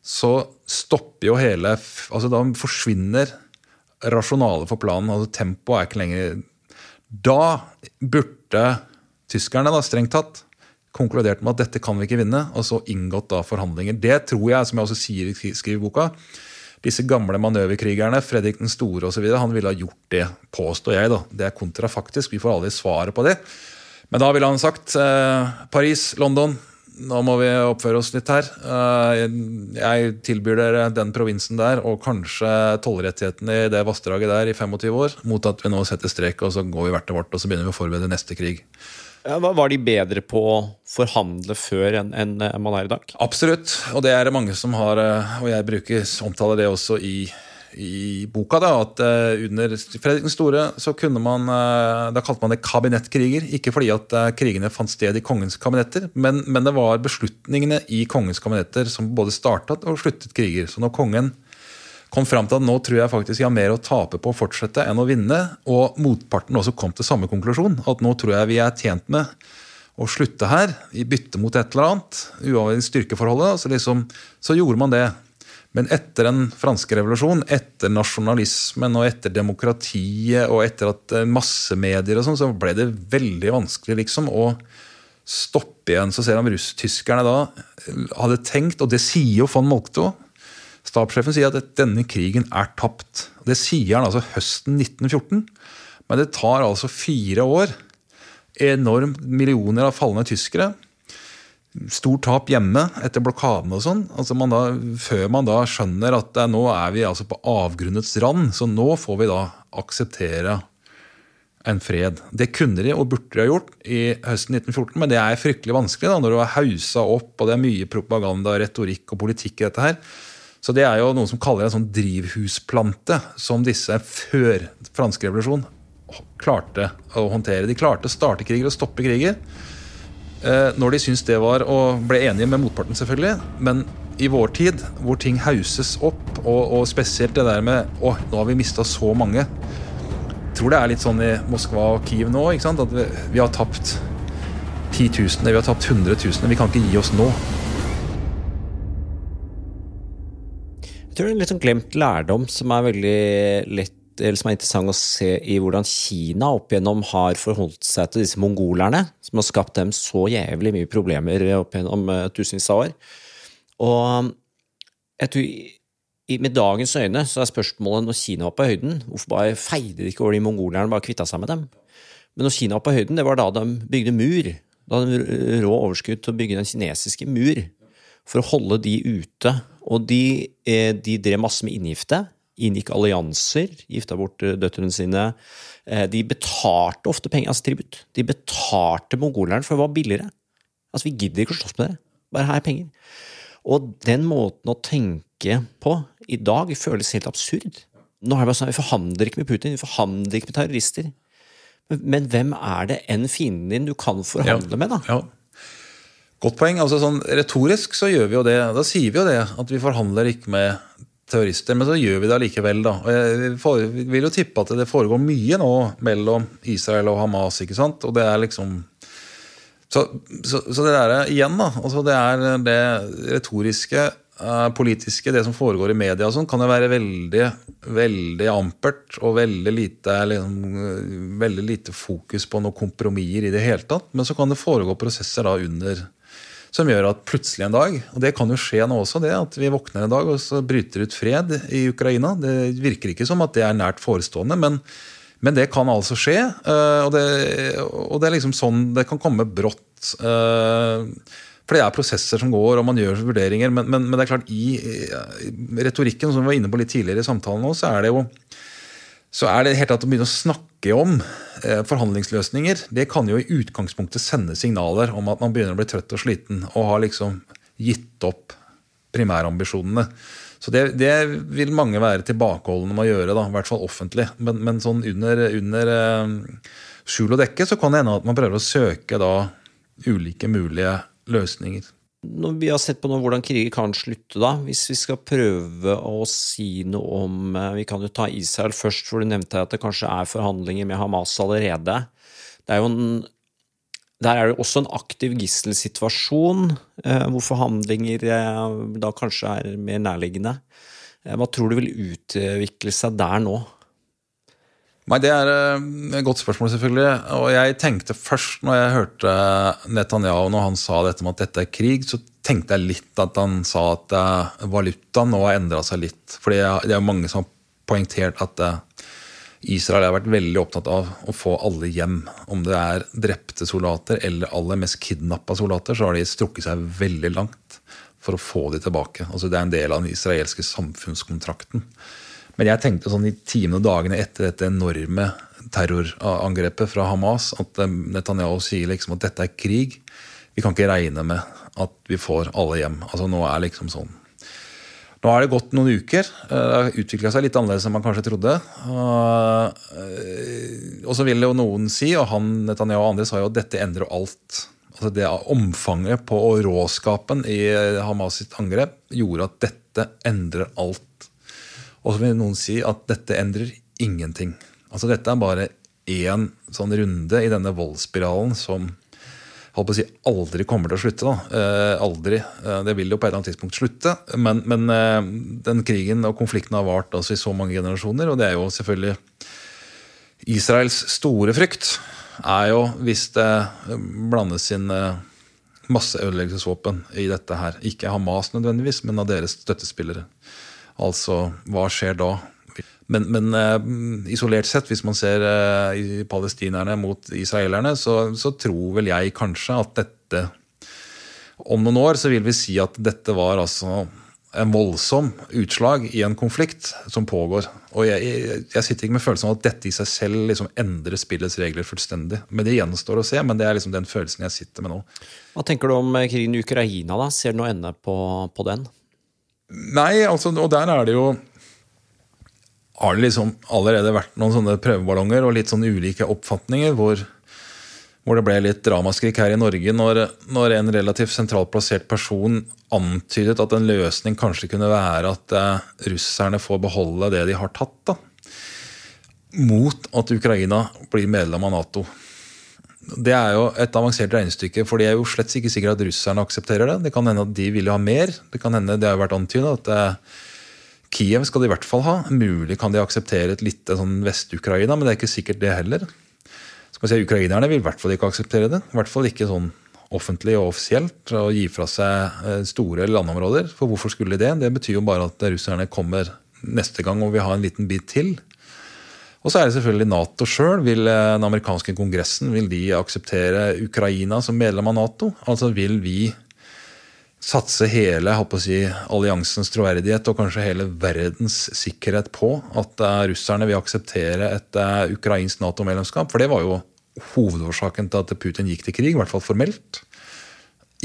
så stopper jo hele altså Da forsvinner rasjonalet for planen. altså Tempoet er ikke lenger Da burde tyskerne da strengt tatt konkludert med at dette kan vi ikke vinne, og så inngått da forhandlinger. Det tror jeg, som jeg også sier, i boka, disse gamle manøverkrigerne, Fredrik den store osv., han ville ha gjort det, påstår jeg. da. Det er kontrafaktisk, vi får aldri svaret på det. Men da ville han sagt eh, Paris, London, nå må vi oppføre oss litt her. Eh, jeg tilbyr dere den provinsen der og kanskje tollrettighetene i det vassdraget der i 25 år, mot at vi nå setter strek og så går vi hvert til vårt og så begynner vi å forberede neste krig. Var de bedre på å forhandle før enn en man er i dag? Absolutt, og det er det mange som har, eh, og jeg bruker omtaler det også i i boka da, at uh, under Fredrik den store så kunne man Da kalte man det kabinettkriger. Ikke fordi at krigene fant sted i kongens kabinetter, men, men, det var beslutningene i kongens kabinetter som både startet og sluttet kriger. Så når kongen kom fram til at nå tror jeg faktisk jeg har mer å tape på å fortsette enn å vinne, og motparten også kom til samme konklusjon, at nå tror jeg vi er tjent med å slutte her, i bytte mot et eller annet, uavhengig av styrkeforholdet, så, liksom, så gjorde man det. Men etter den franske revolusjonen, etter nasjonalismen og etter demokratiet og etter at eh, massemedier og sånn, så ble det veldig vanskelig liksom å stoppe igjen. Så ser om russ-tyskerne da hadde tenkt, og det sier jo von Moltke Stabssjefen sier at denne krigen er tapt. Det sier han altså høsten 1914. Men det tar altså fire år. Enormt millioner av falne tyskere stort tap hjemme etter blokaden og sånn. Altså man da, før man da skjønner at nå er vi altså på avgrunnets rand, så nå får vi da akseptere en fred. Det kunne de og burde de ha gjort i høsten 1914, men det er fryktelig vanskelig da, når du har hausa opp, og det er mye propaganda, retorikk og politikk i dette her. Så det er jo noen som kaller det en sånn drivhusplante, som disse før fransk revolusjon klarte å håndtere. De klarte å starte kriger og stoppe kriger. Eh, når de syntes det var Og ble enige med motparten, selvfølgelig. Men i vår tid, hvor ting hauses opp, og, og spesielt det der med Å, nå har vi mista så mange. Jeg tror det er litt sånn i Moskva og Kiev nå. At vi, vi har tapt titusener, vi har tapt hundretusener. Vi kan ikke gi oss nå. Tror det er en litt sånn glemt lærdom som er veldig lett eller som er interessant å se i hvordan Kina opp igjennom har forholdt seg til disse mongolerne, som har skapt dem så jævlig mye problemer opp gjennom uh, tusenvis av år. Og jeg tror med dagens øyne så er spørsmålet når Kina var på høyden, hvorfor bare feide de ikke over de mongolerne bare kvitta seg med dem? Men når Kina var på høyden, det var da de bygde mur. Da hadde de rå overskudd til å bygge den kinesiske mur for å holde de ute. Og de, eh, de drev masse med inngifte inngikk allianser, gifta bort eh, døtrene sine. Eh, de betalte ofte penger, altså tribut. De betalte mongoleren for å være billigere. Altså, vi gidder ikke å slåss med dere. Bare her er penger. Og den måten å tenke på i dag føles helt absurd. Nå er det bare sånn, Vi forhandler ikke med Putin, vi forhandler ikke med terrorister. Men, men hvem er det enn fienden din du kan forhandle ja, med, da? Ja. Godt poeng. altså sånn Retorisk så gjør vi jo det. Da sier vi jo det, at vi forhandler ikke med terrorister, men så gjør vi det allikevel. da. Og jeg vil jo tippe at det foregår mye nå mellom Israel og Hamas. ikke sant? Og det er liksom Så, så, så det der igjen, da. altså Det er det retoriske, eh, politiske, det som foregår i media sånn, kan jo være veldig, veldig ampert og veldig lite, liksom, veldig lite fokus på noen kompromisser i det hele tatt. Men så kan det foregå prosesser da under som gjør at plutselig en dag, og det kan jo skje nå også, det at vi våkner en dag og så bryter ut fred i Ukraina. Det virker ikke som at det er nært forestående, men, men det kan altså skje. Eh, og det, og det, er liksom sånn det kan komme brått. Eh, for det er prosesser som går, og man gjør vurderinger. Men, men, men det er klart, i, retorikken, som vi var inne på litt tidligere i samtalen nå, så er det jo så er det helt tatt å begynne å snakke om eh, forhandlingsløsninger, det kan jo i utgangspunktet sende signaler om at man begynner å bli trøtt og sliten og har liksom gitt opp primærambisjonene. Så det, det vil mange være tilbakeholdne med å gjøre, da, i hvert fall offentlig. Men, men sånn under, under eh, skjul og dekke så kan det hende at man prøver å søke da ulike mulige løsninger når vi har sett på nå hvordan kriger kan slutte, da, hvis vi skal prøve å si noe om eh, Vi kan jo ta Israel først, for du nevnte at det kanskje er forhandlinger med Hamas allerede. Det er jo en, der er det også en aktiv gisselsituasjon, eh, hvor forhandlinger eh, da kanskje er mer nærliggende. Hva tror du vil utvikle seg der nå? Nei, Det er et godt spørsmål, selvfølgelig. Og jeg tenkte først, når jeg hørte Netanyahu når han sa dette med at dette er krig, så tenkte jeg litt at han sa at valutaen nå har endra seg litt. Fordi det er mange som har poengtert at Israel har vært veldig opptatt av å få alle hjem. Om det er drepte soldater eller aller mest kidnappa soldater, så har de strukket seg veldig langt for å få de tilbake. Altså Det er en del av den israelske samfunnskontrakten. Men jeg tenkte sånn i timene og dagene etter dette enorme terrorangrepet fra Hamas at eh, Netanyahu sier liksom at dette er krig. Vi kan ikke regne med at vi får alle hjem. Altså Nå er liksom sånn nå har det gått noen uker. Eh, det har utvikla seg litt annerledes enn man kanskje trodde. Eh, og så vil jo noen si, og han Netanyahu og andre sa jo at dette endrer alt. Altså det Omfanget på råskapen i Hamas sitt angrep gjorde at dette endrer alt. Og så vil noen si at dette endrer ingenting. Altså Dette er bare én sånn runde i denne voldsspiralen som holdt på å si, aldri kommer til å slutte. da. Eh, aldri. Eh, det vil jo på et eller annet tidspunkt slutte. Men, men eh, den krigen og konflikten har vart altså i så mange generasjoner, og det er jo selvfølgelig Israels store frykt er jo hvis det blandes inn eh, masseødeleggelsesvåpen i dette her. Ikke Hamas nødvendigvis, men av deres støttespillere. Altså, hva skjer da? Men, men uh, isolert sett, hvis man ser uh, palestinerne mot israelerne, så, så, tror vel jeg kanskje at dette Om noen år så vil vi si at dette var altså en voldsom utslag i en konflikt som pågår. Og jeg, jeg, jeg sitter ikke med følelsen av at dette i seg selv liksom endrer spillets regler fullstendig. Men det gjenstår å se, men det er liksom den følelsen jeg sitter med nå. Hva tenker du om eh, krigen i Ukraina? da? Ser du noe ende på, på den? Nei, altså, og der er det jo har det liksom allerede vært noen sånne prøveballonger og litt sånn ulike oppfatninger hvor, hvor det ble litt dramaskrik her i Norge når, når, en relativt sentralt plassert person antydet at en løsning kanskje kunne være at eh, russerne får beholde det de har tatt, da, mot at Ukraina blir medlem av Nato. Det er jo et avansert regnestykke, for de er jo slett ikke sikre at russerne aksepterer det. Det kan hende at de vil ha mer. Det kan hende, det har jo vært antydet at eh, Kiev skal de i hvert fall ha. Mulig kan de akseptere et lite sånn Vest-Ukraina, men det er ikke sikkert det heller. Skal si, Ukrainerne vil i hvert fall ikke akseptere det. I hvert fall ikke sånn offentlig og offisielt å gi fra seg eh, store landområder. For hvorfor skulle de det? Det betyr jo bare at russerne kommer neste gang og vil ha en liten bit til. Og så er det selvfølgelig Nato sjøl. Vil eh, den amerikanske kongressen vil de akseptere Ukraina som medlem av Nato? Altså vil vi satse hele si, alliansens troverdighet og kanskje hele verdens sikkerhet på at uh, russerne vil akseptere et uh, ukrainsk Nato-medlemskap. For det var jo hovedårsaken til at Putin gikk til krig, i hvert fall formelt.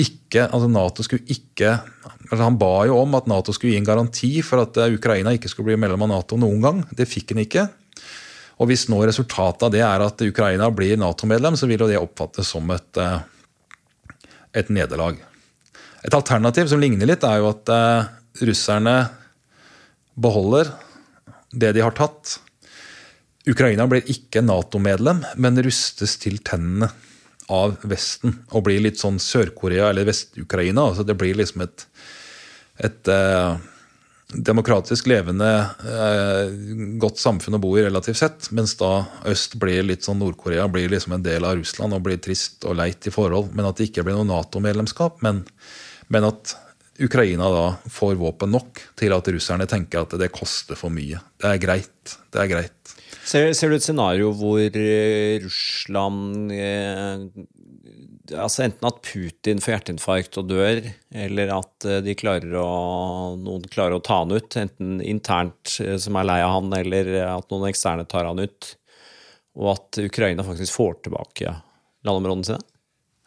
Ikke, altså NATO skulle ikke, altså Han ba jo om at Nato skulle gi en garanti for at Ukraina ikke skulle bli medlem av Nato noen gang. Det fikk han ikke. Og hvis nå resultatet av det er at Ukraina blir Nato-medlem, så vil jo det oppfattes som et, et nederlag. Et alternativ som ligner litt, er jo at eh, russerne beholder det de har tatt. Ukraina blir ikke Nato-medlem, men rustes til tennene av Vesten. Og blir litt sånn Sør-Korea eller Vest-Ukraina. altså Det blir liksom et, et eh, demokratisk levende, eh, godt samfunn å bo i relativt sett. Mens da øst blir litt sånn Nord-Korea, blir liksom en del av Russland og blir trist og leit i forhold. Men at det ikke blir noe Nato-medlemskap. men men at Ukraina da får våpen nok til at russerne tenker at det koster for mye. Det er greit. Det er greit. Ser, ser du et scenario hvor eh, Russland eh, altså Enten at Putin får hjerteinfarkt og dør, eller at eh, klarer å, noen klarer å ta han ut, enten internt eh, som er lei av han, eller at noen eksterne tar han ut, og at Ukraina faktisk får tilbake landområdene sine?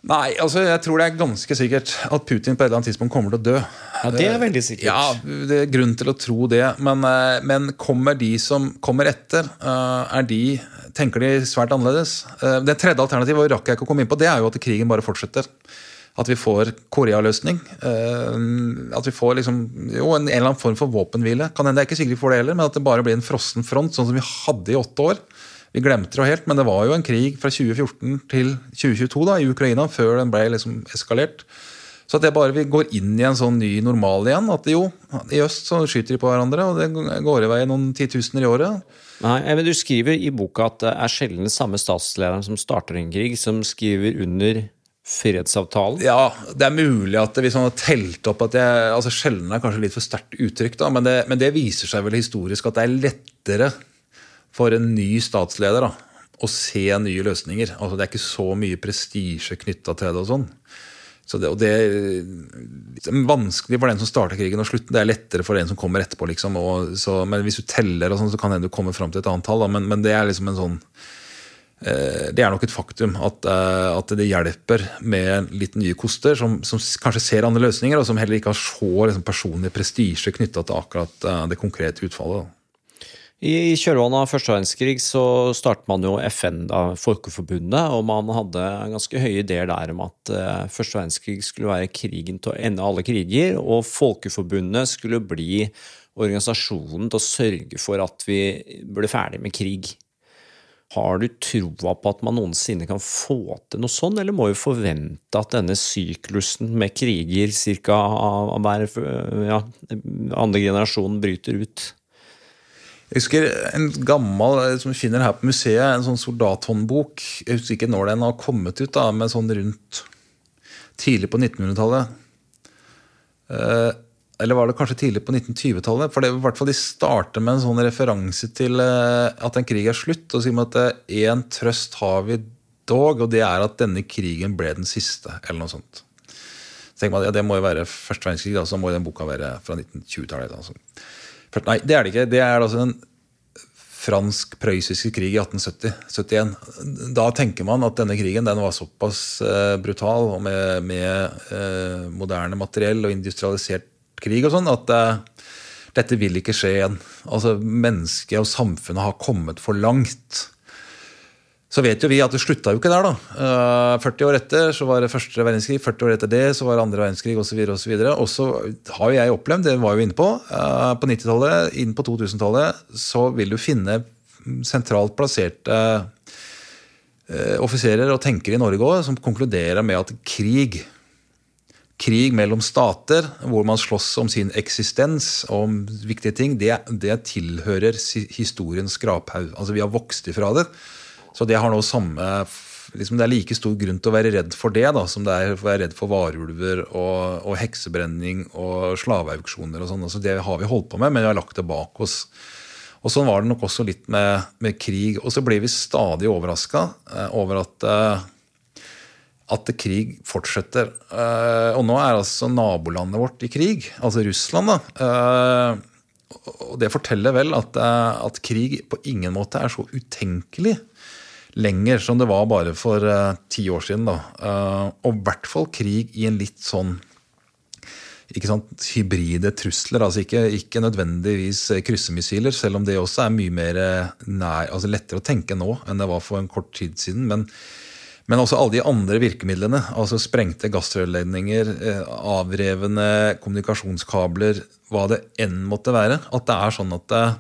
Nei, altså jeg tror det er ganske sikkert at Putin på et eller annet tidspunkt kommer til å dø. Ja, Det er veldig sikkert. Ja, Det er grunn til å tro det. Men, eh, men kommer de som kommer etter, eh, er de, tenker de svært annerledes? Eh, det tredje alternativet rakk jeg ikke å komme inn på, det er jo at krigen bare fortsetter. At vi får Korea-løsning. At vi får liksom, jo, en, eller annen form for våpenhvile. Kan hende, Det er ikke sikkert vi får det heller, men at det bare blir en frossen front, sånn som vi hadde i åtte år. Vi glemte det helt, men det var jo en krig fra 2014 til 2022 da, i Ukraina, før den ble liksom eskalert. Så at det bare vi går inn i en sånn ny normal igjen. At jo, i øst så skyter de på hverandre, og det går i vei noen titusener i året. Nei, men Du skriver i boka at det er sjelden samme statslederen som starter en krig, som skriver under fredsavtalen? Ja, det er mulig at hvis man har telt opp at jeg, altså Sjelden er kanskje litt for sterkt uttrykk, da, men det, men det, viser seg vel historisk at det er lettere for en ny statsleder da, å se nye løsninger. Altså Det er ikke så mye prestisje knytta til det og sånn. Så det, og det, er vanskelig for den som starter krigen og slutten. Det er lettere for den som kommer etterpå. Liksom, og, så, men hvis du teller, og sånn, så kan du komme fram til et annet tall. Da, men, men, det er liksom en sånn Eh, det er nok et faktum at, eh, at, det hjelper med litt nye koster, som, som, kanskje ser andre løsninger, og som heller ikke har så liksom, personlig prestisje knytta til akkurat eh, det konkrete utfallet. I kjølvannet av første verdenskrig så startet man jo FN, da, Folkeforbundet, og man hadde ganske høye ideer der om at første verdenskrig skulle være krigen til å ende alle kriger, og Folkeforbundet skulle bli organisasjonen til å sørge for at vi ble ferdig med krig. Har du troa på at man noensinne kan få til noe sånn, eller må vi forvente at denne syklusen med kriger ca. hver ja, andre generasjon bryter ut? Jeg husker en gammel som vi finner her på museet, en sånn soldathåndbok. Jeg husker ikke når den har kommet ut, da, men sånn rundt tidlig på 1900-tallet. Eller var det kanskje tidlig på 1920-tallet? For det, i hvert fall De starter med en sånn referanse til uh, at en krig er slutt. Og sier at én trøst har vi dog, og det er at denne krigen ble den siste. eller noe sånt. Så tenker man, ja, Det må jo være første verdenskrig, da, så må den boka være fra 1920-tallet. Altså. Nei, det er det ikke. Det er altså den fransk-prøyssiske krig i 1870-71. Da tenker man at denne krigen den var såpass uh, brutal og med, med moderne materiell og industrialisert krig og sånn, at uh, dette vil ikke skje igjen. Altså, Mennesket og samfunnet har kommet for langt. Så vet jo vi at det slutta jo ikke der. da. Eh, 40 år etter så var det første verdenskrig, 40 år etter det så var det andre verdenskrig osv. Og, og så har jo jeg opplevd, det var jo inne på, uh, på 90-tallet, inn på 2000-tallet, så vil du finne sentralt plasserte uh, offiserer og tenkere i Norge òg som konkluderer med at krig krig mellom stater, hvor man slåss om sin eksistens og om viktige ting, det, det tilhører historiens skraphaug. Altså, vi har vokst ifra det. Så det har nå samme liksom Det er like stor grunn til å være redd for det da, som det er å være redd for varulver og, og heksebrenning og slaveauksjoner og sånn. Altså, det har vi holdt på med, men vi har lagt det bak oss. Og Sånn var det nok også litt med, med krig. Og så blir vi stadig overraska eh, over at eh, at krig fortsetter. Eh, og nå er altså nabolandet vårt i krig, altså Russland. da, eh, og Det forteller vel at, eh, at, krig på ingen måte er så utenkelig lenger som det var bare for ti år siden. da, Og i hvert fall krig i en litt sånn ikke sant, hybride trusler. altså ikke, ikke, nødvendigvis kryssemissiler, selv om det også er mye mer nær, altså lettere å tenke nå enn det var for en kort tid siden. men men også alle de andre virkemidlene. altså Sprengte gassrørledninger, eh, avrevne kommunikasjonskabler, hva det enn måtte være. At det er sånn at eh,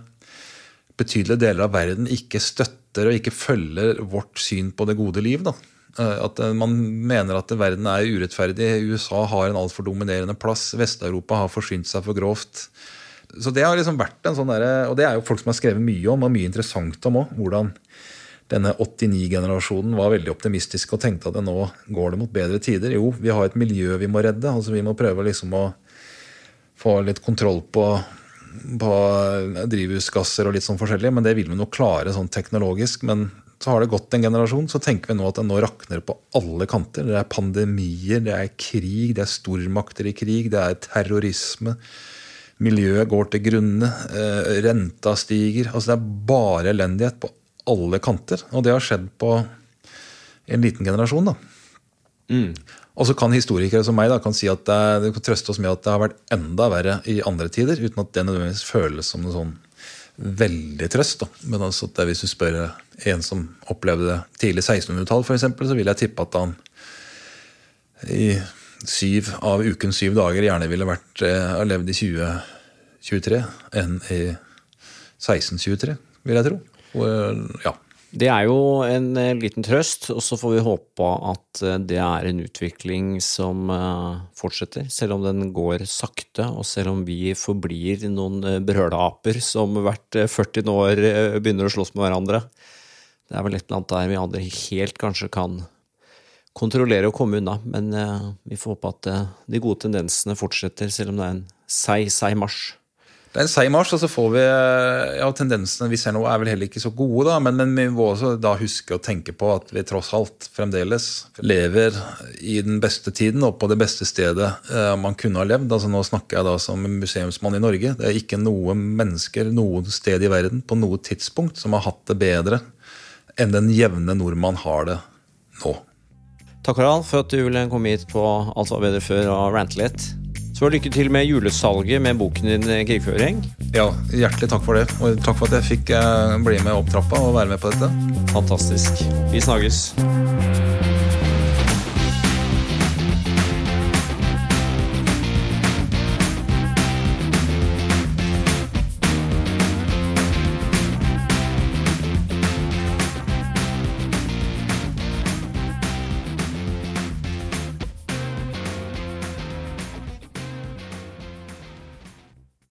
betydelige deler av verden ikke støtter og ikke følger vårt syn på det gode liv. da. Eh, at man mener at verden er urettferdig. USA har en altfor dominerende plass. Vest-Europa har forsynt seg for grovt. Så det har liksom vært en sånn der, Og det er jo folk som har skrevet mye om, og mye interessant om òg. Hvordan denne 89-generasjonen var veldig optimistisk og tenkte at nå går det mot bedre tider. Jo, vi har et miljø vi må redde. altså Vi må prøve liksom å få litt kontroll på, på drivhusgasser og litt sånn forskjellig. Men det vil vi nok klare sånn teknologisk. Men så har det gått en generasjon, så tenker vi nå at det nå rakner på alle kanter. Det er pandemier, det er krig, det er stormakter i krig, det er terrorisme. Miljøet går til grunne, eh, renta stiger. altså Det er bare elendighet på alle kanter. Og det har skjedd på en liten generasjon. da. Mm. Og så kan historikere som meg da, kan si at det, kan trøste oss med at det har vært enda verre i andre tider, uten at det nødvendigvis føles som noe sånn veldig trøst. da. Men altså, hvis du spør en som opplevde det tidlig 1600-tall, f.eks., så vil jeg tippe at han i syv av ukens syv dager gjerne ville vært, eh, levd i 2023 enn i 1623, vil jeg tro. Og, ja. Det er jo en eh, liten trøst, og så får vi håpe at eh, det er en utvikling som eh, fortsetter. Selv om den går sakte, og selv om vi forblir noen brølaper som hvert 40 år begynner å slåss med hverandre. Det er vel et eller annet der vi andre helt kanskje kan kontrollere og komme unna, men vi får håpe at de gode tendensene fortsetter, selv om det er en seig, seig marsj. Det er en seig marsj, og så får vi ja, Tendensene vi ser nå, er vel heller ikke så gode, da, men, men, vi må også da huske å tenke på at vi tross alt fremdeles lever i den beste tiden og på det beste stedet eh, man kunne ha levd. Altså Nå snakker jeg da som museumsmann i Norge. Det er ikke noe mennesker noe sted i verden på noe tidspunkt som har hatt det bedre enn den jevne nordmann har det nå. Takk Harald, for at du ville komme hit på Alt var bedre før og rante litt. Så lykke til med julesalget med boken din eh, 'Krigføring'. Ja, hjertelig takk for det. Og takk for at jeg fikk eh, bli med opp trappa og være med på dette. Fantastisk. Vi snakkes.